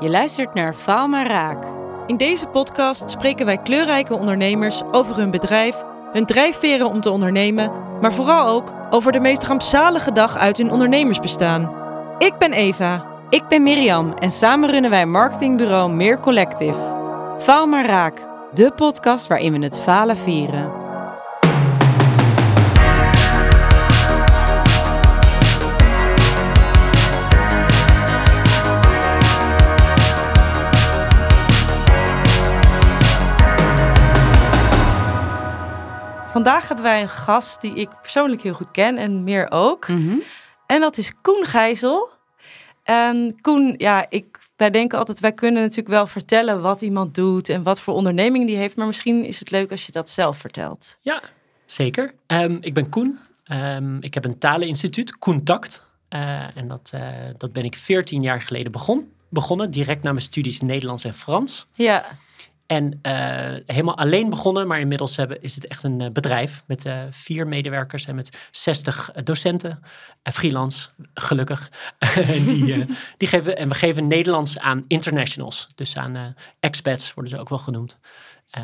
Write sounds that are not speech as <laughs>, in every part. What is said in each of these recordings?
Je luistert naar Faal maar Raak. In deze podcast spreken wij kleurrijke ondernemers over hun bedrijf, hun drijfveren om te ondernemen, maar vooral ook over de meest rampzalige dag uit hun ondernemersbestaan. Ik ben Eva. Ik ben Mirjam en samen runnen wij marketingbureau Meer Collective. Faal maar Raak, de podcast waarin we het falen vieren. Vandaag hebben wij een gast die ik persoonlijk heel goed ken en meer ook. Mhm. En dat is Koen Gijzel. En Koen, ja, ik, wij denken altijd, wij kunnen natuurlijk wel vertellen wat iemand doet en wat voor onderneming die heeft. Maar misschien is het leuk als je dat zelf vertelt. Ja, zeker. Ehm, ik ben Koen. Ehm, ik heb een taleninstituut, Koentact. Eh en dat, eh, dat ben ik 14 jaar geleden begon, begonnen, direct na mijn studies Nederlands en Frans. Ja, En eh, helemaal alleen begonnen, maar inmiddels hebben, is het echt een eh, bedrijf met eh, vier medewerkers en met 60 docenten. freelance, gelukkig. <laughs> En die, die geven, en we geven Nederlands aan internationals, dus aan expats worden ze ook wel genoemd.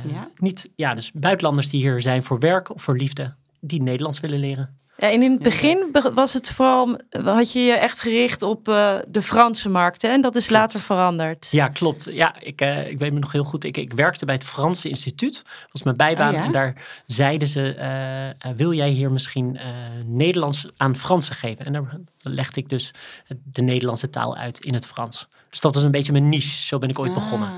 Ja. Niet, ja, dus buitenlanders die hier zijn voor werk of voor liefde, die Nederlands willen leren. Ja, en in het begin be- was het vooral, had je je echt gericht op eh, de Franse markt. Hè? En dat is Klopt. later veranderd. Ja, klopt. Ja, ik, eh, ik weet me nog heel goed. Ik, ik werkte bij het Franse instituut. Dat was mijn bijbaan. Oh ja? En daar zeiden ze, eh, wil jij hier misschien Nederlands aan Fransen geven? En daar legde ik dus de Nederlandse taal uit in het Frans. Dus dat was een beetje mijn niche. Zo ben ik ooit begonnen. Ah.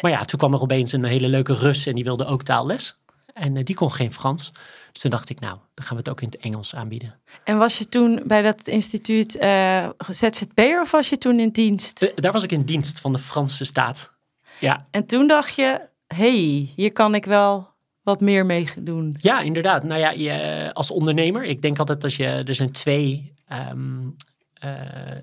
Maar ja, toen kwam er opeens een hele leuke Rus en die wilde ook taalles. En die kon geen Frans. Dus toen dacht ik, nou, dan gaan we het ook in het Engels aanbieden. En was je toen bij dat instituut eh ZZP'er of was je toen in dienst? Eh, daar was ik in dienst van de Franse staat. Ja, En toen dacht je, hey, hier kan ik wel wat meer mee doen. Ja, inderdaad. Nou ja, je, als ondernemer, ik denk altijd dat je, er zijn twee ehm, eh,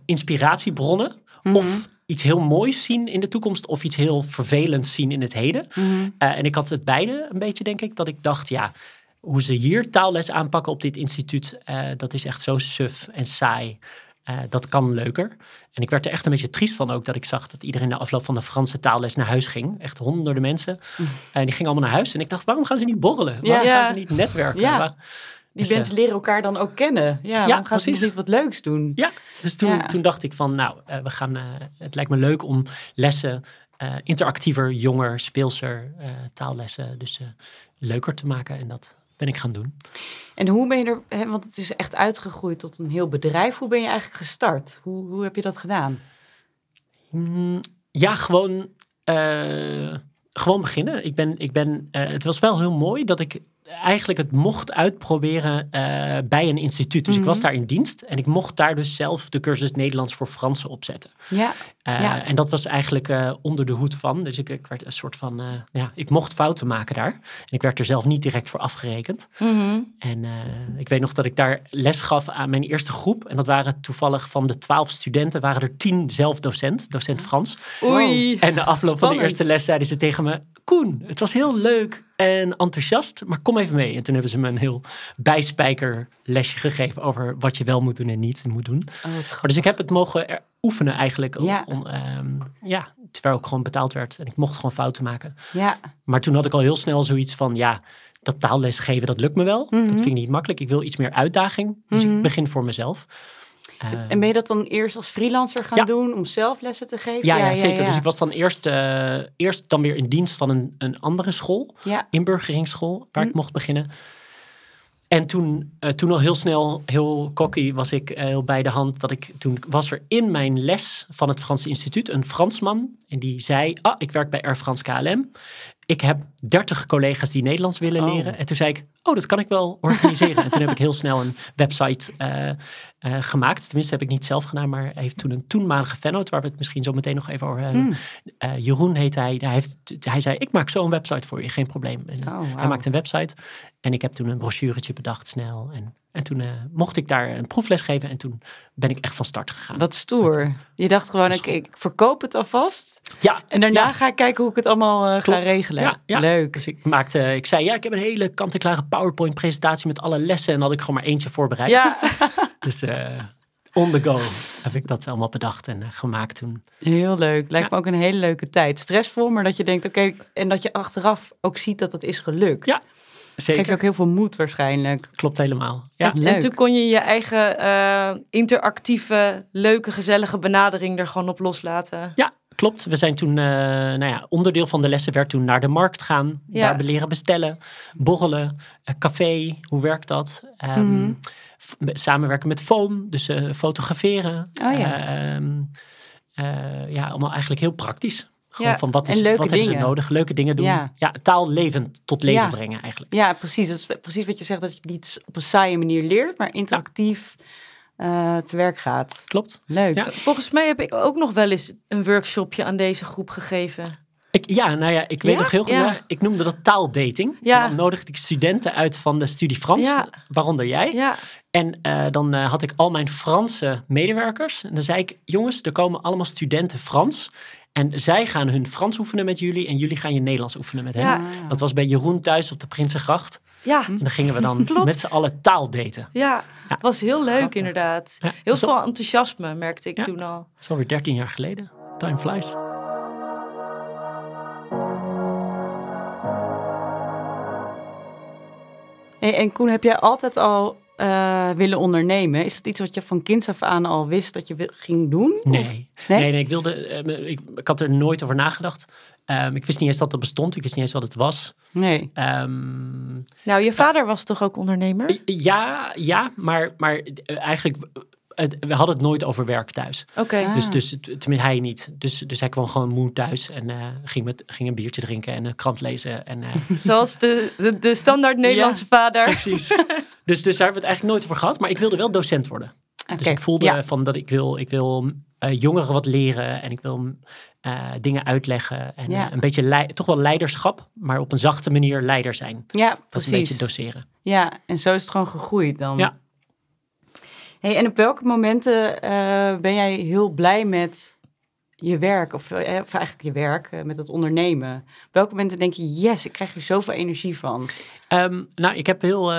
inspiratiebronnen. Mhm. Of iets heel moois zien in de toekomst, of iets heel vervelends zien in het heden. Mhm. Eh, en ik had het beide een beetje, denk ik, dat ik dacht, ja, hoe ze hier taalles aanpakken op dit instituut, eh, dat is echt zo suf en saai. Eh, dat kan leuker. En ik werd er echt een beetje triest van ook dat ik zag dat iedereen na afloop van de Franse taalles naar huis ging. Echt honderden mensen. En die gingen allemaal naar huis. En ik dacht, waarom gaan ze niet borrelen? Waarom Ja. gaan ze niet netwerken? Ja. Waar- Die Dus, mensen leren elkaar dan ook kennen. Ja, waarom gaan ze precies. nog niet wat leuks doen? Ja, dus toen, Ja. toen dacht ik van, nou, eh, we gaan, eh, het lijkt me leuk om lessen eh, interactiever, jonger, speelser, eh, taallessen, dus eh, leuker te maken. En dat ben ik gaan doen. En hoe ben je er, hè, want het is echt uitgegroeid tot een heel bedrijf. Hoe ben je eigenlijk gestart? Hoe, hoe heb je dat gedaan? Mm, ja, gewoon, eh, gewoon beginnen. Ik ben, ik ben, eh, het was wel heel mooi dat ik eigenlijk het mocht uitproberen eh, bij een instituut. Dus ik was daar in dienst en ik mocht daar dus zelf de cursus Nederlands voor Fransen opzetten. Ja, Eh, Ja. En dat was eigenlijk eh, onder de hoed van. Dus ik, ik werd een soort van, ja, ik mocht fouten maken daar. En ik werd er zelf niet direct voor afgerekend. Mhm. En ik weet nog dat ik daar les gaf aan mijn eerste groep. En dat waren toevallig van de twaalf studenten, waren er tien zelf docent, docent Frans. Oei. En na afloop van de eerste les zeiden ze tegen me: Koen, het was heel leuk en enthousiast, maar kom even mee. En toen hebben ze me een heel bijspijker lesje gegeven over wat je wel moet doen en niet moet doen. oh, Maar dus ik heb het mogen oefenen eigenlijk. Ja. Om, ehm, ja, terwijl ik gewoon betaald werd. En ik mocht gewoon fouten maken. Ja, Maar toen had ik al heel snel zoiets van, ja, dat taalles geven, dat lukt me wel. Mhm. Dat vind ik niet makkelijk. Ik wil iets meer uitdaging. Dus Mhm. ik begin voor mezelf. Eh, en ben je dat dan eerst als freelancer gaan Ja. doen om zelf lessen te geven? ja, ja, zeker. Dus ik was dan eerst, eh, eerst dan weer in dienst van een, een andere school. Inburgeringsschool, waar ik Hm. mocht beginnen. En toen, eh, toen al heel snel, heel cocky was ik eh, heel bij de hand. Dat ik, toen was er in mijn les van het Franse instituut een Fransman. En die zei, ah, ik werk bij Air France KLM. Ik heb 30 collega's die Nederlands willen Oh. leren. En toen zei ik, oh, dat kan ik wel organiseren. en toen heb ik heel snel een website eh, eh, gemaakt. Tenminste, heb ik niet zelf gedaan, maar heeft toen een toenmalige vennoot, waar we het misschien zo meteen nog even over hebben. Hmm. Eh, Jeroen heet hij. Hij, heeft, hij zei, ik maak zo een website voor je, geen probleem. En, Oh, Hij maakte een website en ik heb toen een brochuretje bedacht snel. En, en toen eh, mocht ik daar een proefles geven en toen ben ik echt van start gegaan. wat stoer. Je dacht gewoon, ik, ik verkoop het alvast. Ja, En daarna ja, ga ik kijken hoe ik het allemaal eh, ga regelen. Ja, ja. Leuk. Dus ik maakte, ik zei ja, ik heb een hele kant-en-klare PowerPoint presentatie met alle lessen en had ik gewoon maar eentje voorbereid. Ja, <laughs> Dus, eh, On the go heb ik dat allemaal bedacht en eh, gemaakt toen. Heel leuk. Lijkt Ja. me ook een hele leuke tijd. Stressvol, maar dat je denkt, oké, en dat je achteraf ook ziet dat het is gelukt. Ja, Geeft je Zeker, ook heel veel moed waarschijnlijk. klopt helemaal. Ja, leuk. En toen kon je je eigen eh, interactieve, leuke, gezellige benadering er gewoon op loslaten. ja, klopt. We zijn toen, eh, nou ja, onderdeel van de lessen werd toen naar de markt gaan. Ja. Daar leren bestellen, borrelen, café, hoe werkt dat? Met- samenwerken met foam, dus eh, fotograferen. Oh ja. Ehm, eh, ja, allemaal eigenlijk heel praktisch. Gewoon Ja, van wat, is, wat hebben ze nodig? Leuke dingen doen. Ja. Ja, taal levend tot leven Ja. brengen eigenlijk. Ja, precies. Dat is precies wat je zegt, dat je niet op een saaie manier leert, maar interactief eh, te werk gaat. Klopt. Leuk. Ja. Volgens mij heb ik ook nog wel eens een workshopje aan deze groep gegeven. Ik, ja, nou ja, ik weet Ja? nog heel goed. Ja. ja, ik noemde dat taaldating. Dan nodigde ik studenten uit van de studie Frans, waaronder jij. Ja, En eh, dan eh, had ik al mijn Franse medewerkers. En dan zei ik, jongens, er komen allemaal studenten Frans. En zij gaan hun Frans oefenen met jullie en jullie gaan je Nederlands oefenen met hen. Dat was bij Jeroen thuis op de Prinsengracht. ja, En dan gingen we dan <laughs> Klopt. met z'n allen taaldaten. ja. Ja. Was heel leuk Grappig. inderdaad. Ja, Heel veel enthousiasme merkte ik Ja. toen al. Dat is alweer 13 jaar geleden. Time flies. Hey, en Koen, heb jij altijd al eh, willen ondernemen? Is dat iets wat je van kinds af aan al wist dat je ging doen? Nee. Nee? Nee? nee, ik, wilde, eh, ik, ik had er nooit over nagedacht. Ehm, ik wist niet eens dat het bestond. Ik wist niet eens wat het was. Nee. Ehm, Nou, je vader was toch ook ondernemer? ja, ja, maar, maar eh, eigenlijk, het- we hadden het nooit over werk thuis. Oké. Ah. Dus, dus tenminste hij niet. Dus, dus hij kwam gewoon moe thuis en eh, ging, met, ging een biertje drinken en een krant lezen. En, eh, <laughs> Zoals de, de, de standaard Nederlandse vader. precies. <laughs> dus, dus daar hebben we het eigenlijk nooit over gehad. Maar ik wilde wel docent worden. Dus ik voelde ja. van dat ik wil, ik wil eh, jongeren wat leren en ik wil eh, dingen uitleggen. En Ja. een beetje toch wel leiderschap, maar op een zachte manier leider zijn. Ja, Dat is een beetje precies. doseren. Ja, en zo is het gewoon gegroeid dan. Ja. Hey, en op welke momenten eh, ben jij heel blij met je werk? Of, eh, of eigenlijk je werk, eh, met het ondernemen? Op welke momenten denk je, yes, ik krijg hier zoveel energie van? Ehm, nou, ik heb heel,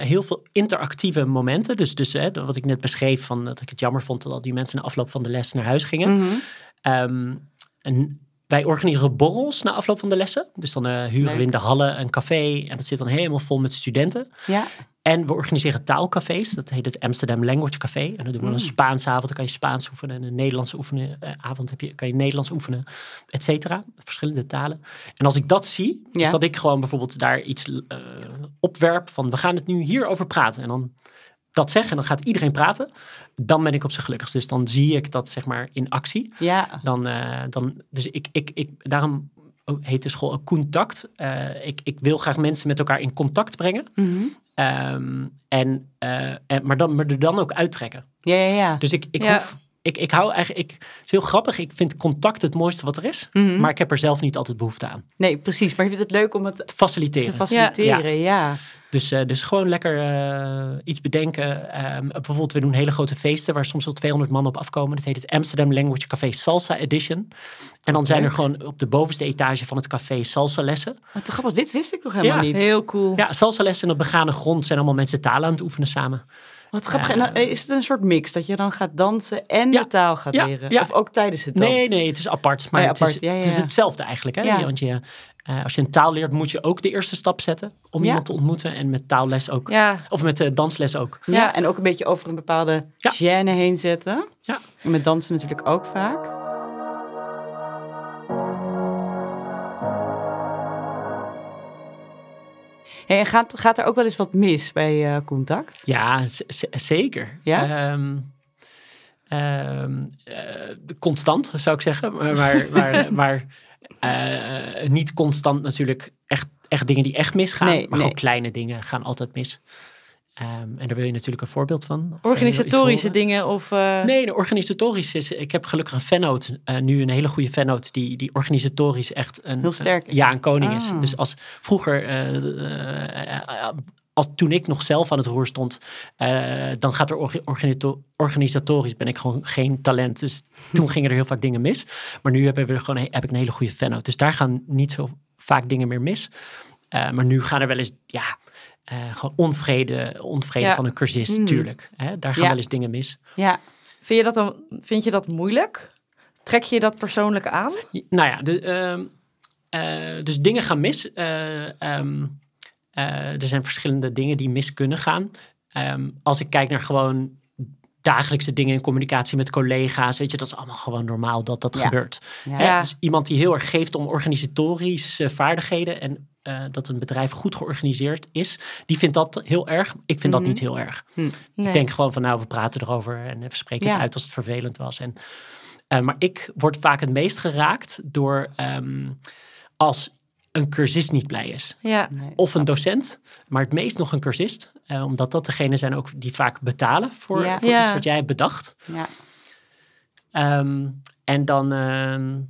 heel veel interactieve momenten. Dus, dus wat ik net beschreef, van, dat ik het jammer vond dat al die mensen na afloop van de les naar huis gingen. Mhm. Ehm, en wij organiseren borrels na afloop van de lessen. Dus dan huren Leuk. we in de hallen een café en dat zit dan helemaal vol met studenten. Ja, En we organiseren taalcafés. Dat heet het Amsterdam Language Café. En dan doen we Mm. een Spaanse avond. Dan kan je Spaans oefenen. En een Nederlandse oefenen, eh, avond heb je, kan je Nederlands oefenen. Et cetera. Verschillende talen. En als ik dat zie, Ja. dus dat ik gewoon bijvoorbeeld daar iets eh, opwerp van we gaan het nu hierover praten. En dan dat zeg en dan gaat iedereen praten. Dan ben ik op zijn gelukkigst. Dus dan zie ik dat zeg maar in actie. ja. Dan, eh, dan, dus ik, ik, ik, daarom heet de school ook contact. Eh, ik, ik wil graag mensen met elkaar in contact brengen. Mhm. Ehm, en, eh, en, maar, dan, maar er dan ook uittrekken. ja, ja, ja. Dus ik, ik, Ja. hoef, ik, ik hou eigenlijk, ik, het is heel grappig. Ik vind contact het mooiste wat er is. Mhm. Maar ik heb er zelf niet altijd behoefte aan. Nee, precies. Maar je vindt het leuk om het Te faciliteren. te faciliteren, ja. Dus, eh, dus gewoon lekker eh, iets bedenken. Ehm, bijvoorbeeld, we doen hele grote feesten waar soms wel 200 man op afkomen. Dat heet het Amsterdam Language Café Salsa Edition. En dan zijn er gewoon op de bovenste etage van het café salsa lessen. Wat te grappig, dit wist ik nog helemaal Ja. niet. Heel cool. Ja, salsa lessen en op begane grond zijn allemaal mensen talen aan het oefenen samen. Wat grappig. En dan, eh, is het een soort mix, dat je dan gaat dansen en de taal gaat leren? Of ook tijdens het dansen? Nee, nee, het is apart. Maar ja, het, is, het is hetzelfde eigenlijk. Hè? Want je, eh, als je een taal leert, moet je ook de eerste stap zetten om Ja. iemand te ontmoeten. En met taalles ook. Ja, Of met eh, dansles ook. Ja, Ja. en ook een beetje over een bepaalde Ja. gêne heen zetten. Ja. En met dansen natuurlijk ook vaak. Hey, en gaat, gaat er ook wel eens wat mis bij eh, contact? Ja, zeker. Ja? Ehm, ehm, eh, constant, zou ik zeggen. Maar, maar, <laughs> eh, niet constant natuurlijk echt, echt dingen die echt misgaan. Nee, maar nee. gewoon kleine dingen gaan altijd mis. Ehm, en daar wil je natuurlijk een voorbeeld van. Eh, organisatorische dingen of... eh, Nee, de organisatorisch is. Ik heb gelukkig een fannote, eh, nu een hele goede fannote, die, die organisatorisch echt een. Heel sterk ja, een koning is. Ah. Dus als vroeger, eh, eh, eh, als toen ik nog zelf aan het roer stond, eh, dan gaat er orga- organisatorisch ben ik gewoon geen talent. Dus toen gingen er heel vaak dingen mis. Maar nu hebben we gewoon, heb ik een hele goede fannote. Dus daar gaan niet zo vaak dingen meer mis. Eh, maar nu gaan er wel eens, ja. Eh, gewoon onvrede, onvrede Ja. van een cursist, natuurlijk. Hè? Daar gaan Ja. wel eens dingen mis. Ja, Vind je dat dan vind je dat moeilijk? Trek je dat persoonlijk aan? Nou ja, de, ehm, eh, dus dingen gaan mis. Eh, ehm, eh, er zijn verschillende dingen die mis kunnen gaan. Ehm, als ik kijk naar gewoon dagelijkse dingen in communicatie met collega's, weet je, dat is allemaal gewoon normaal dat dat Ja. gebeurt. ja. Hè? Dus iemand die heel erg geeft om organisatorische vaardigheden en eh, dat een bedrijf goed georganiseerd is, die vindt dat heel erg. Ik vind Mhm. dat niet heel erg. Nee. Ik denk gewoon van nou, we praten erover en we spreken Ja. het uit als het vervelend was. En, eh, maar ik word vaak het meest geraakt door ehm, als een cursist niet blij is. ja. Nee, Of een docent, maar het meest nog een cursist. eh, omdat dat degene zijn ook die vaak betalen voor, Ja. voor Ja. iets wat jij hebt bedacht. Ja. Ehm, en dan, ehm,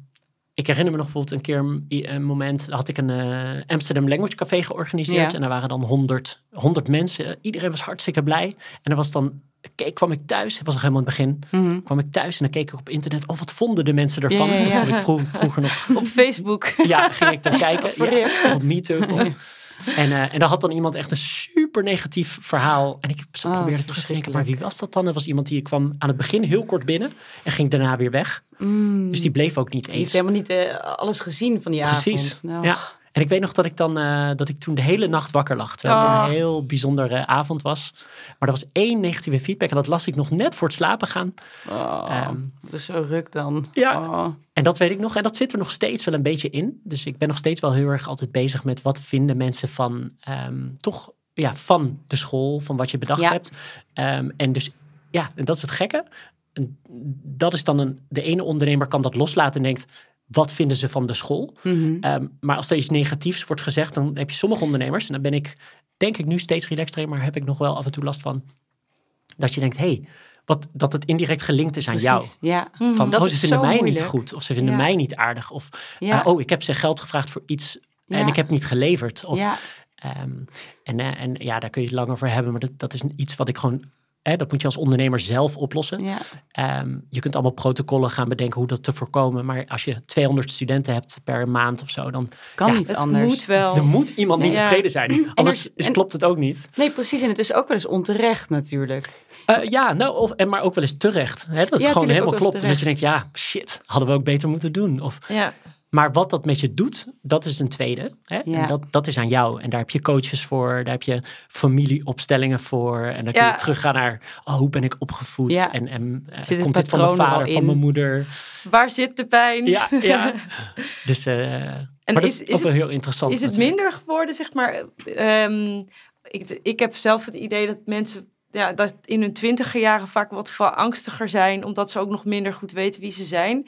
ik herinner me nog bijvoorbeeld een keer een, moment, had ik een eh, Amsterdam Language Café georganiseerd. Ja. En er waren dan 100, 100 mensen. Iedereen was hartstikke blij. En er was dan, keek, kwam ik thuis, het was nog helemaal in het begin, Mhm. kwam ik thuis en dan keek ik op internet, oh wat vonden de mensen ervan? Ja, ja, ik vroeg- vroeger nog, <laughs> Op Facebook. ja, ging ik dan <laughs> kijken. ja, of op Meetup. Of, <laughs> en, eh, en dan had dan iemand echt een super negatief verhaal. En ik Oh, probeerde terug te denken, maar wie was dat dan? Dat was iemand die kwam aan het begin heel kort binnen en ging daarna weer weg. Mm. Dus die bleef ook niet Die heeft eens. helemaal niet eh, alles gezien van die Precies. avond. Nou, Ja. En ik weet nog dat ik dan eh, dat ik toen de hele nacht wakker lag. Terwijl het Oh. een heel bijzondere avond was. Maar er was één negatieve feedback. En dat las ik nog net voor het slapen gaan. Oh, Ehm, dat is zo ruk dan. Ja. Oh. En dat weet ik nog. En dat zit er nog steeds wel een beetje in. Dus ik ben nog steeds wel heel erg altijd bezig met wat vinden mensen van ehm, toch ja, van de school, van wat je bedacht Ja. hebt. Ehm, en dus ja, en dat is het gekke. En dat is dan een, de ene ondernemer kan dat loslaten en denkt, wat vinden ze van de school? Mhm. Ehm, maar als er iets negatiefs wordt gezegd, dan heb je sommige ondernemers, en dan ben ik, denk ik nu steeds relaxter maar heb ik nog wel af en toe last van, dat je denkt, hé, hey, wat, dat het indirect gelinkt is aan jou. Ja. Van, Dat oh, ze vinden mij moeilijk. niet goed, of ze vinden Ja. mij niet aardig, of Ja. eh, oh, ik heb ze geld gevraagd voor iets en ik heb niet geleverd. Of, ehm, en, eh, en ja, daar kun je het lang over hebben, maar dat, dat is iets wat ik gewoon, hè, dat moet je als ondernemer zelf oplossen. ja. Ehm, je kunt allemaal protocollen gaan bedenken hoe dat te voorkomen, maar als je 200 studenten hebt per maand of zo, dan Kan Ja, niet Het anders. moet wel. er moet iemand niet Ja. tevreden zijn. Anders er is- is- en- klopt het ook niet. Nee, precies. En het is ook wel eens onterecht natuurlijk. Eh, ja, nou, of, en maar ook wel eens terecht. Hè, dat het Ja, gewoon helemaal klopt. En dat je denkt, ja, shit, hadden we ook beter moeten doen. Of, Ja. Maar wat dat met je doet, dat is een tweede. Hè? Ja. En dat, dat is aan jou. En daar heb je coaches voor, daar heb je familieopstellingen voor. En dan kun Ja. je teruggaan naar, oh, hoe ben ik opgevoed? Ja. En, en eh, komt dit van mijn er vader, van mijn moeder? Waar zit de pijn? Ja, ja. <laughs> Dus, eh maar dat is- is, is ook wel heel interessant. Is het natuurlijk. minder geworden, zeg maar? ehm, ik, ik heb zelf het idee dat mensen ja, dat in hun twintiger jaren vaak wat angstiger zijn, omdat ze ook nog minder goed weten wie ze zijn.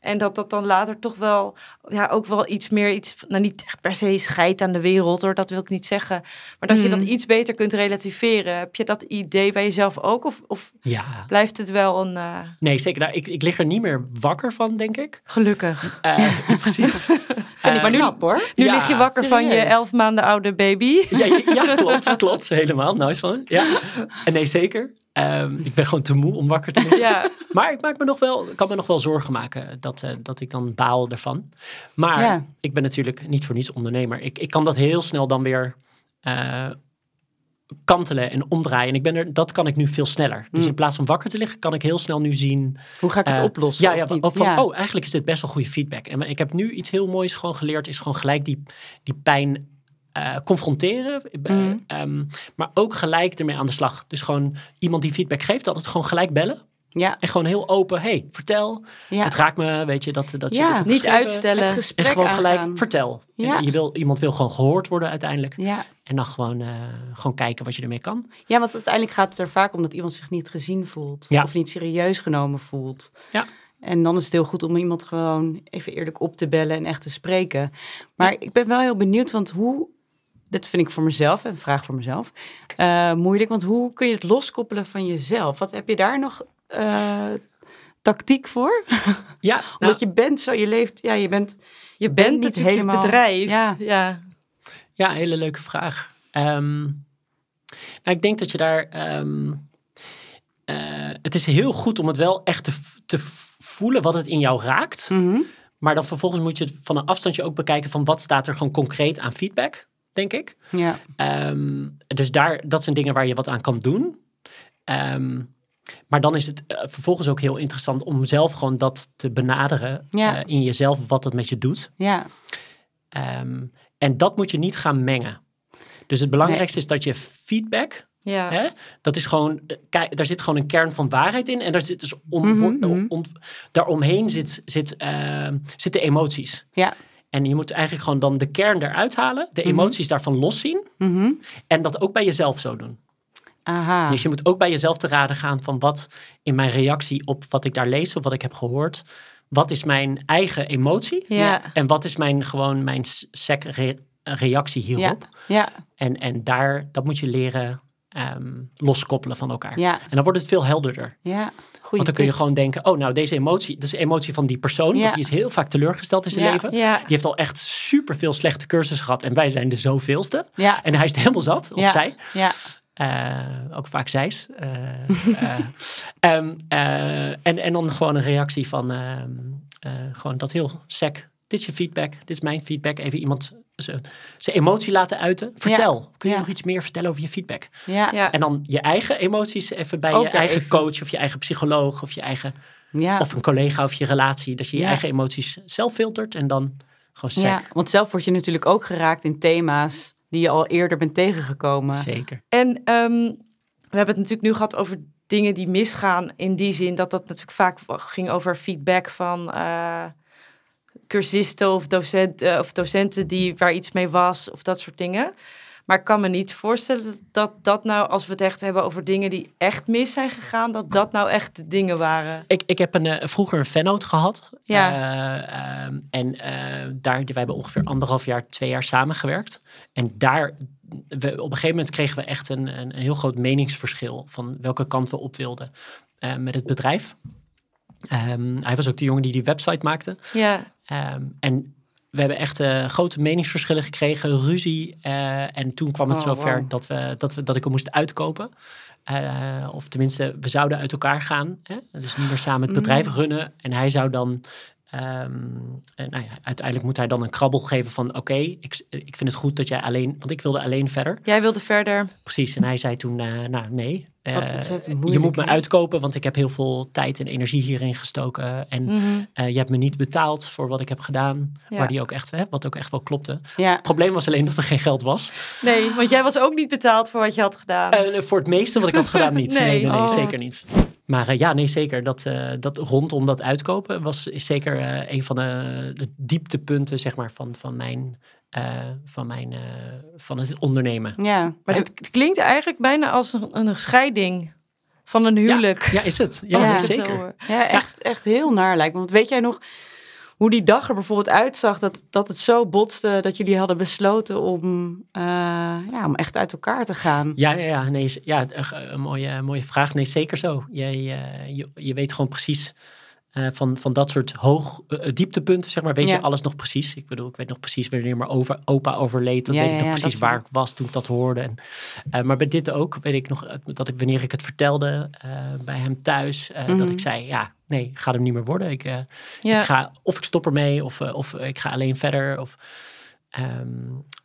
En dat dat dan later toch wel, ja, ook wel iets meer, iets, nou niet echt per se scheid aan de wereld hoor, dat wil ik niet zeggen. Maar dat je dat Mhm. iets beter kunt relativeren. Heb je dat idee bij jezelf ook? Of, of Ja, blijft het wel een, eh, nee, zeker. Nou, ik, ik lig er niet meer wakker van, denk ik. gelukkig? Eh, <laughs> precies. <laughs> Vind ik Eh, maar knap hoor. Nu Ja, lig je wakker van je elf maanden oude baby. Ja, ja, <laughs> klopt, klopt. Helemaal. Nice van. Ja. En nee, zeker. Ehm, ik ben gewoon te moe om wakker te liggen. Ja, Maar ik maak me nog wel, kan me nog wel zorgen maken dat, eh, dat ik dan baal ervan. Maar Ja. ik ben natuurlijk niet voor niets ondernemer. Ik, ik kan dat heel snel dan weer eh, kantelen en omdraaien. En ik ben er, dat kan ik nu veel sneller. Dus Mm. in plaats van wakker te liggen, kan ik heel snel nu zien. Hoe ga ik het eh, oplossen? Ja, of ja, niet? ook van, Ja. oh, eigenlijk is dit best wel goede feedback. En ik heb nu iets heel moois gewoon geleerd, is gewoon gelijk die, die pijn eh, confronteren. Mhm. ehm, maar ook gelijk ermee aan de slag. Dus gewoon iemand die feedback geeft, altijd gewoon gelijk bellen. ja. En gewoon heel open, hey, vertel. Ja. Het raakt me, weet je, dat, dat je Ja, niet uitstellen. Het En gesprek gewoon gelijk, aangaan. vertel. Ja. En je wil, iemand wil gewoon gehoord worden uiteindelijk. Ja. En dan gewoon, eh, gewoon kijken wat je ermee kan. ja, want uiteindelijk gaat het er vaak om dat iemand zich niet gezien voelt. Ja. Of niet serieus genomen voelt. Ja. En dan is het heel goed om iemand gewoon even eerlijk op te bellen en echt te spreken. Maar ik ben wel heel benieuwd, want hoe... Dit vind ik voor mezelf, een vraag voor mezelf, eh, moeilijk. Want hoe kun je het loskoppelen van jezelf? Wat heb je daar nog eh, tactiek voor? <laughs> Ja, <laughs> nou, Omdat je bent zo, je leeft, ja, je bent... Je bent je helemaal- bedrijf. Ja. ja. ja hele leuke vraag. Ehm, nou, ik denk dat je daar... ehm, eh, het is heel goed om het wel echt te, te voelen wat het in jou raakt. Mhm. Maar dan vervolgens moet je het van een afstandje ook bekijken van wat staat er gewoon concreet aan feedback. Denk ik. Ja. Ehm, dus daar, dat zijn dingen waar je wat aan kan doen. Ehm, maar dan is het eh, vervolgens ook heel interessant om zelf gewoon dat te benaderen Ja. eh, in jezelf, wat dat met je doet. Ja. Ehm, en dat moet je niet gaan mengen. Dus het belangrijkste is dat je feedback, Ja. hè, dat is gewoon, eh, kijk, daar zit gewoon een kern van waarheid in. En daar zit dus om, Mhm, mhm. om- daaromheen zit, zit, zitten emoties. Ja. En je moet eigenlijk gewoon dan de kern eruit halen, de emoties daarvan loszien. Mhm. En dat ook bij jezelf zo doen. Aha. Dus je moet ook bij jezelf te raden gaan van wat in mijn reactie op wat ik daar lees of wat ik heb gehoord. Wat is mijn eigen emotie? Ja. En wat is mijn gewoon mijn sec re- reactie ja. hierop? Ja. En, en daar, dat moet je leren ehm, loskoppelen van elkaar. Ja. En dan wordt het veel helderder. Ja. Goeie Want dan kun je gewoon denken, oh nou deze emotie, dat is de emotie van die persoon. Ja. Want die is heel vaak teleurgesteld in zijn Ja. leven. Ja. Die heeft al echt superveel slechte cursussen gehad. En wij zijn de zoveelste. En hij is het helemaal zat, of zij. Ja. Eh, ook vaak zijs. Eh, <laughs> eh, ehm, eh, en, en dan gewoon een reactie van ehm, eh, gewoon dat heel sec. Dit is je feedback, dit is mijn feedback. Even iemand zijn zijn emotie laten uiten. Vertel. Kun je Ja. nog iets meer vertellen over je feedback? Ja. Ja. En dan je eigen emoties even bij Ook je eigen even. coach of je eigen psycholoog of je eigen Ja. of een collega of je relatie. Dat je je Ja. eigen emoties zelf filtert en dan gewoon sec. ja. Want zelf word je natuurlijk ook geraakt in thema's die je al eerder bent tegengekomen. Zeker. En ehm, we hebben het natuurlijk nu gehad over dingen die misgaan. In die zin dat dat natuurlijk vaak ging over feedback van eh, cursisten of docenten, of docenten die, waar iets mee was of dat soort dingen. Maar ik kan me niet voorstellen dat dat nou, als we het echt hebben over dingen die echt mis zijn gegaan, dat dat nou echt de dingen waren. Ik, ik heb een, eh, vroeger een fannote gehad. Ja. Eh, ehm, en eh, daar, wij hebben ongeveer anderhalf jaar, twee jaar samengewerkt. En daar, we, op een gegeven moment kregen we echt een, een, een heel groot meningsverschil van welke kant we op wilden eh, met het bedrijf. Ehm, hij was ook de jongen die die website maakte. Ja, Ehm, en we hebben echt eh, grote meningsverschillen gekregen, ruzie. eh, en toen kwam het Oh, zover dat, we, dat, we, dat ik hem moest uitkopen. Eh, of tenminste, we zouden uit elkaar gaan. Hè? Dus niet meer samen het bedrijf Mm. runnen. En hij zou dan... ehm, eh, nou ja, uiteindelijk moet hij dan een krabbel geven van... oké, ik, ik vind het goed dat jij alleen... want ik wilde alleen verder. jij wilde verder. Precies, en hij zei toen, nou nee. Wat eh, je moet me uitkopen, want ik heb heel veel tijd en energie hierin gestoken. En Mhm. eh, je hebt me niet betaald voor wat ik heb gedaan. Ja. Waar die ook echt, hè, wat ook echt wel klopte. Ja. Het probleem was alleen dat er geen geld was. Nee, want jij was ook niet betaald voor wat je had gedaan. Eh, voor het meeste wat ik had gedaan niet. <laughs> Nee, Nee. nee, nee, Oh. zeker niet. Maar ja, nee, zeker. Dat, dat rondom dat uitkopen was is zeker een van de, de dieptepunten, zeg maar, van, van mijn, eh, van mijn, eh, van het ondernemen. Ja. Maar het, het klinkt eigenlijk bijna als een, een scheiding van een huwelijk. Ja, is het? Ja, het zeker. hoor. Ja, echt, echt heel naar lijkt me. Want weet jij nog hoe die dag er bijvoorbeeld uitzag? Dat, dat het zo botste dat jullie hadden besloten om, eh, ja, om echt uit elkaar te gaan. Ja, ja, ja, nee, ja eh, een mooie, mooie vraag. Nee, zeker zo. Je, je, je weet gewoon precies eh, van, van dat soort hoog eh, eh, dieptepunten, zeg maar, weet Ja. je alles nog precies. Ik bedoel, ik weet nog precies wanneer mijn over, opa overleed. Dan Ja, weet ik nog ja, precies waar ik was toen ik dat hoorde. En, maar bij dit ook weet ik nog dat ik wanneer ik het vertelde bij hem thuis, dat Mhm. ik zei, ja, nee, gaat hem niet meer worden. Ik, ik ga, of ik stop ermee, of, of ik ga alleen verder. Of, ehm,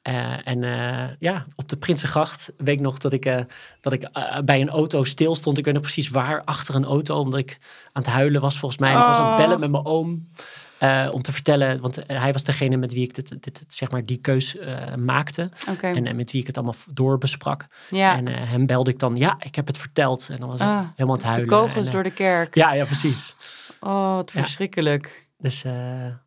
eh, en eh, ja, op de Prinsengracht weet ik nog dat ik, eh, dat ik bij een auto stil stond. Ik weet nog precies waar, achter een auto, omdat ik aan het huilen was volgens mij. En ik was aan het bellen met mijn oom. om te vertellen, want hij was degene met wie ik dit, dit, dit, zeg maar, die keus maakte. En, en met wie ik het allemaal doorbesprak. Ja. En hem belde ik dan, ja, ik heb het verteld. En dan was ik Ah, helemaal aan het de huilen. kogels En, eh, door de kerk. Ja, ja, precies. Oh, wat Ja. Dus eh,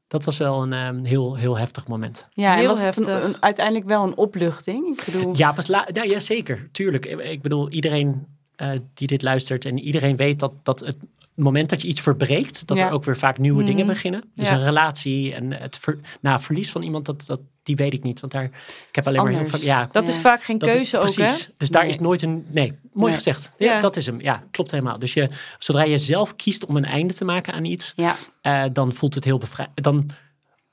dat was wel een ehm, heel, heel heftig moment. Ja, en Heel was het een- heftig. een- uiteindelijk wel een opluchting? Ik bedoel, Ja, pas la ja, ja, zeker. Tuurlijk. Ik, ik bedoel, iedereen eh, die dit luistert en iedereen weet dat, dat het moment dat je iets verbreekt, dat Ja. er ook weer vaak nieuwe Mhm. dingen beginnen. Dus Ja. een relatie en het ver, nou, verlies van iemand, dat, dat, die weet ik niet. Want daar, ik heb alleen maar heel vaak... Ja, Dat Ja. is vaak geen is- keuze ook, hè? precies. Dus daar Nee. is nooit een... Nee, mooi Nee. gezegd. Ja, Ja. Dat is hem. Ja, klopt helemaal. Dus je, zodra je zelf kiest om een einde te maken aan iets, ja. eh, dan voelt het heel bevrijdend. Dan,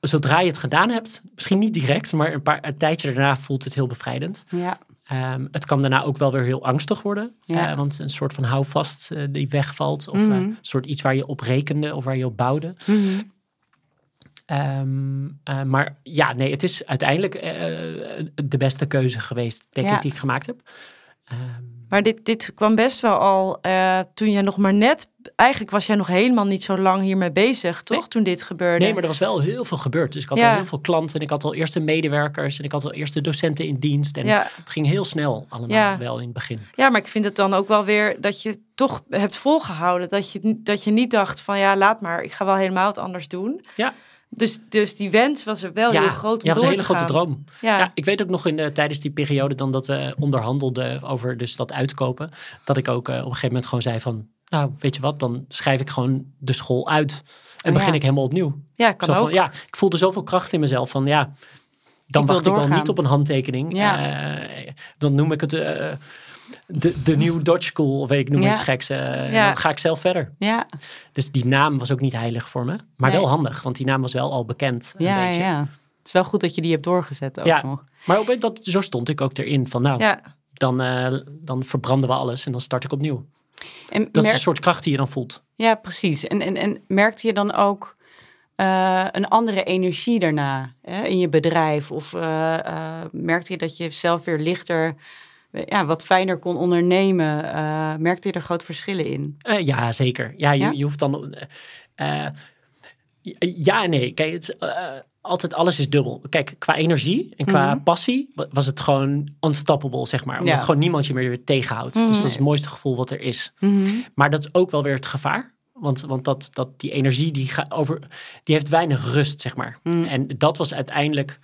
zodra je het gedaan hebt, misschien niet direct, maar een, paar, een tijdje daarna voelt het heel bevrijdend. Ja. Ehm, het kan daarna ook wel weer heel angstig worden. Ja. eh, want een soort van houvast eh, die wegvalt. Of Mhm. eh, een soort iets waar je op rekende of waar je op bouwde. Mhm. Ehm, eh, maar ja, nee, het is uiteindelijk de beste keuze geweest, denk Ja. ik, die ik gemaakt heb. Ehm, Maar dit, dit kwam best wel al eh, toen je nog maar net... Eigenlijk was jij nog helemaal niet zo lang hiermee bezig, toch? Nee. Toen dit gebeurde. nee, maar er was wel heel veel gebeurd. Dus ik had Ja. al heel veel klanten en ik had al eerste medewerkers en ik had al eerste docenten in dienst. En ja. het ging heel snel allemaal Ja. wel in het begin. ja, maar ik vind het dan ook wel weer dat je toch hebt volgehouden. Dat je, dat je niet dacht van ja, laat maar, ik ga wel helemaal wat anders doen. Ja. Dus, dus die wens was er wel heel groot om ja, dat was een hele te grote droom. Ja. Ja, ik weet ook nog in de, tijdens die periode dan dat we onderhandelden over dus dat uitkopen, dat ik ook eh, op een gegeven moment gewoon zei van, nou weet je wat, dan schrijf ik gewoon de school uit en Oh, begin ja. ik helemaal opnieuw. ja, kan Zo ook. van, ja, ik voelde zoveel kracht in mezelf van ja, dan Ik wacht ik wel niet op een handtekening. Ja. Eh, dan noem ik het eh, de, de New Dodge School of weet ik noem Ja. iets geks. eh, Ja. Dan ga ik zelf verder. Ja, Dus die naam was ook niet heilig voor me, maar Nee. wel handig, want die naam was wel al bekend. Een ja, beetje. ja. Het is wel goed dat je die hebt doorgezet ook Ja. nog. Maar op, dat, zo stond ik ook erin van nou, Ja. dan, eh, dan verbranden we alles en dan start ik opnieuw. En Dat is merk- een soort kracht die je dan voelt. Ja, precies. En, en, en merkte je dan ook eh, een andere energie daarna hè, in je bedrijf? Of eh, merkte je dat je zelf weer lichter, ja, wat fijner kon ondernemen? Eh, merkte je er grote verschillen in? Eh, ja, zeker. Ja, je, Ja? je hoeft dan. eh, ja nee. Kijk, het, is, altijd alles is dubbel. Kijk, qua energie en qua Mhm. passie wa- was het gewoon unstoppable, zeg maar. Omdat Ja. gewoon niemand je meer weer tegenhoudt. Mhm. Dus dat is het mooiste gevoel wat er is. Maar dat is ook wel weer het gevaar. Want, want dat, dat die energie die, ga, over, die heeft weinig rust, zeg maar. En dat was uiteindelijk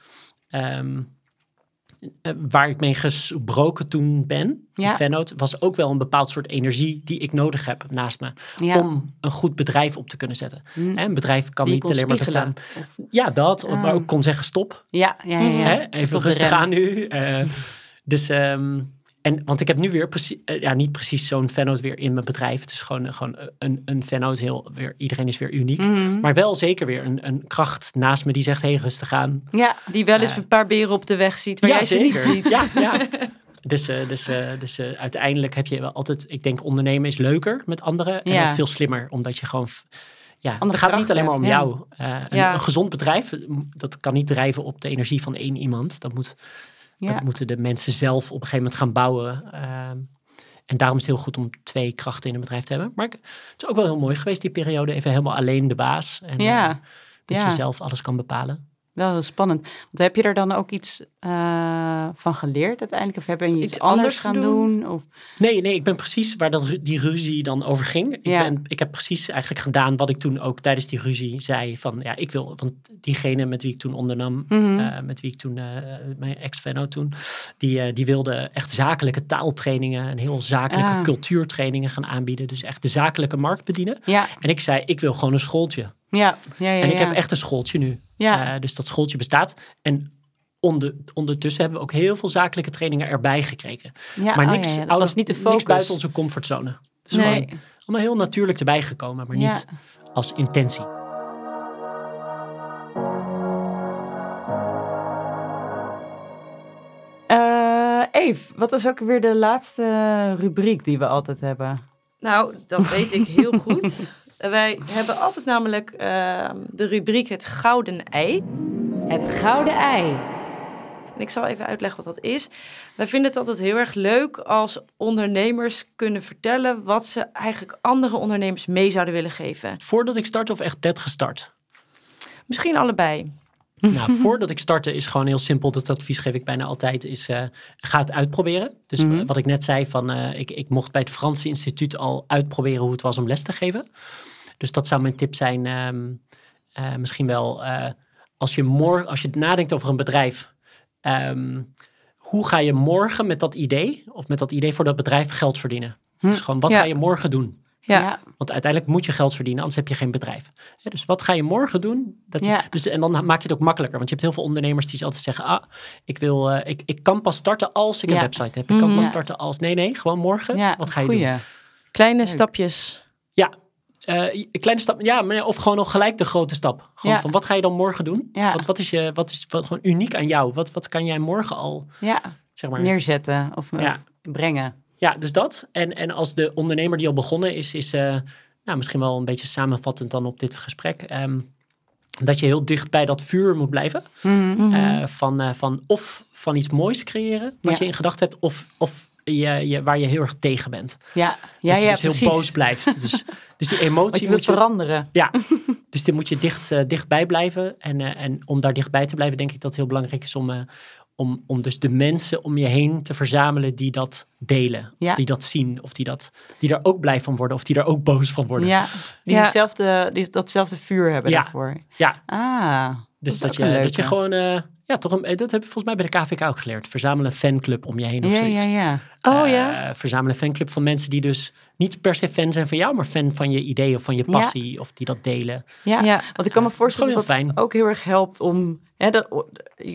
ehm, eh, waar ik mee gesproken toen ben. Die Ja. Vennoot was ook wel een bepaald soort energie die ik nodig heb naast me. Ja. Om een goed bedrijf op te kunnen zetten. Mm. Hè, Een bedrijf kan Die niet alleen maar bestaan. Of- Ja, dat. Ah. Maar ook kon zeggen stop. Ja, ja, ja. Even rustig aan nu. Eh, dus, ehm, en, want ik heb nu weer precies, eh, ja, niet precies zo'n fannoot weer in mijn bedrijf. Het is gewoon, eh, gewoon een, een. Heel, weer, iedereen is weer uniek. Mhm. Maar wel zeker weer een, een kracht naast me die zegt, hey, rustig aan. Ja, Die wel eens een paar beren op de weg ziet, waar jij ze niet ziet. Ja, ja. <laughs> Dus, eh, dus, eh, dus eh, uiteindelijk heb je wel altijd, ik denk ondernemen is leuker met anderen en Ja. ook veel slimmer, omdat je gewoon, ja, Andere het gaat niet alleen maar om ja. jou. Eh, een, Ja. een gezond bedrijf, eh, dat kan niet drijven op de energie van één iemand. Dat, moet, ja. dat moeten de mensen zelf op een gegeven moment gaan bouwen. Ehm, en daarom is het heel goed om twee krachten in een bedrijf te hebben. Maar het is ook wel heel mooi geweest, die periode. Even helemaal alleen de baas. En, Ja. eh, dat Ja. je zelf alles kan bepalen. Wel heel spannend. Want heb je er dan ook iets eh, van geleerd uiteindelijk? Of ben je iets, Iets anders, gaan doen? doen? Of, Nee, nee, ik ben precies waar dat, die ruzie dan over ging. Ik, Ja. ben, ik heb precies eigenlijk gedaan wat ik toen ook tijdens die ruzie zei. Van ja, ik wil, want diegene met wie ik toen ondernam, Mhm. eh, met wie ik toen, eh, mijn ex-venno toen, die, die wilde echt zakelijke taaltrainingen en heel zakelijke Ah. cultuurtrainingen gaan aanbieden. Dus echt de zakelijke markt bedienen. ja, En ik zei, ik wil gewoon een schooltje. ja, ja, ja. en ik ja. heb echt een schooltje nu. Ja. Eh, dus dat schooltje bestaat. En onder, ondertussen hebben we ook heel veel zakelijke trainingen erbij gekregen. ja, maar oh niks, ja, ja, dat alles, was niet de focus. niks buiten onze comfortzone. Dus nee. gewoon allemaal heel natuurlijk erbij gekomen, maar Ja. niet als intentie. Eh, Eve, wat is ook weer de laatste rubriek die we altijd hebben? Nou, dat weet ik heel goed. <laughs> Wij hebben altijd namelijk ehm, de rubriek het gouden ei. Het gouden ei. En ik zal even uitleggen wat dat is. Wij vinden het altijd heel erg leuk als ondernemers kunnen vertellen wat ze eigenlijk andere ondernemers mee zouden willen geven. Voordat ik start of echt net gestart? Misschien allebei. <laughs> nou, voordat ik startte is gewoon heel simpel. Dat advies geef ik bijna altijd. Is eh, ga het uitproberen. Dus Mhm. eh, wat ik net zei van eh, ik, ik mocht bij het Franse instituut al uitproberen hoe het was om les te geven. Dus dat zou mijn tip zijn. ehm, eh, misschien wel als je morgen, als je nadenkt over een bedrijf. ehm, hoe ga je morgen met dat idee of met dat idee voor dat bedrijf geld verdienen? Hm. Dus gewoon wat Ja. ga je morgen doen? Ja. Want uiteindelijk moet je geld verdienen, anders heb je geen bedrijf. Hè, dus wat ga je morgen doen? Dat je- Ja. dus, en dan maak je het ook makkelijker. Want je hebt heel veel ondernemers die altijd zeggen... Ah, ik, wil, eh, ik, ik kan pas starten als ik een website heb. Ik kan Mhm. pas Ja. starten als... Nee, nee, gewoon morgen. Ja, wat ga je goeie. doen? Kleine Leuk. stapjes. Ja, eh, een kleine stap. Ja, maar, of gewoon nog gelijk de grote stap. Gewoon Ja. van wat ga je dan morgen doen? Ja. Wat, wat is, je, wat is wat, gewoon uniek aan jou? Wat, wat kan jij morgen al, Ja, zeg maar... neerzetten of brengen. Ja, dus dat. En, en als de ondernemer die al begonnen is, is eh, nou, misschien wel een beetje samenvattend dan op dit gesprek. ehm, dat je heel dicht bij dat vuur moet blijven. Mhm. Eh, van, eh, van of van iets moois creëren, wat Ja. je in gedachten hebt, of, of je, je, waar je heel erg tegen bent. Ja, ja, dat je ja, dus precies. heel boos blijft. <laughs> Dus, dus die emotie moet je veranderen. Ja, <laughs> dus die moet je dicht, dichtbij blijven. En, en om daar dichtbij te blijven, denk ik dat het heel belangrijk is om, om, om dus de mensen om je heen te verzamelen die dat delen. Ja. Of die dat zien, of die, dat, die er ook blij van worden, of die er ook boos van worden. Ja, die, Ja. Dezelfde, die datzelfde vuur hebben Ja. daarvoor. Ja, Ah, dus dat, je, dat je gewoon, eh, ja, toch een, dat heb ik volgens mij bij de KVK ook geleerd. Verzamel een fanclub om je heen of ja, zoiets. ja, ja. Oh Eh, ja. verzamel een fanclub van mensen die dus niet per se fan zijn van jou, maar fan van je idee of van je Ja. passie, of die dat delen. Ja, Ja. want ik kan me voorstellen dat dat ook heel erg helpt om... Hè, dat,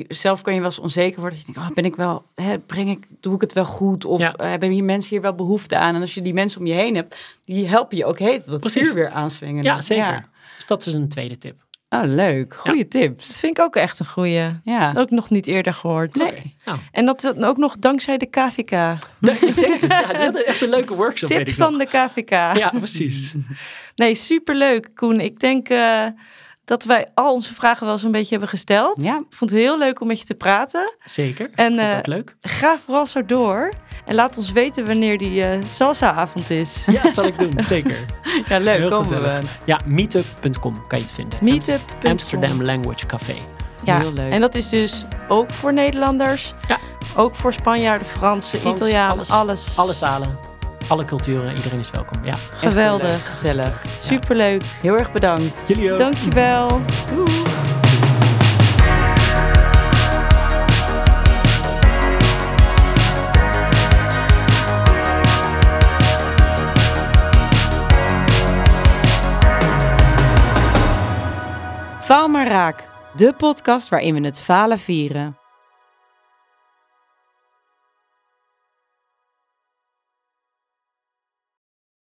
zelf kan je wel eens onzeker worden. Dat je denkt, oh, ben ik wel, hè, breng ik, doe ik het wel goed? Of Ja. eh, hebben hier mensen hier wel behoefte aan? En als je die mensen om je heen hebt, die helpen je ook heet dat Precies. vuur weer aanswingen. Ja, zeker. Dus dat is een tweede tip. Oh, leuk. Goeie Dat tips. vind ik ook echt een goeie. Ja. Ook nog niet eerder gehoord. Oké, Nou, En dat is ook nog dankzij de KVK. <laughs> ja, die hadden echt een leuke workshop, weet Tip ik van nog. de KVK. Ja, precies. <laughs> Nee, superleuk, Koen. Ik denk eh, dat wij al onze vragen wel zo'n beetje hebben gesteld. Ja. Ik vond het heel leuk om met je te praten. Zeker. En, En, Vond eh, ook leuk. Ga vooral zo door. En laat ons weten wanneer die eh salsa-avond is. <laughs> Ja, dat zal ik doen. Zeker. <laughs> Ja, leuk. Heel Komen gezellig. we. Ja, meetup.com kan je het vinden. Meetup.com. Amsterdam Language Café. Ja, Heel leuk. en dat is dus ook voor Nederlanders. Ja. Ook voor Spanjaarden, Fransen, Frans, Italianen, alles. Alle talen, alle culturen, iedereen is welkom. Ja. Geweldig. leuk. Gezellig. Superleuk. Heel erg bedankt. Jullie ook. Dankjewel. Faal maar raak. De podcast waarin we het falen vieren.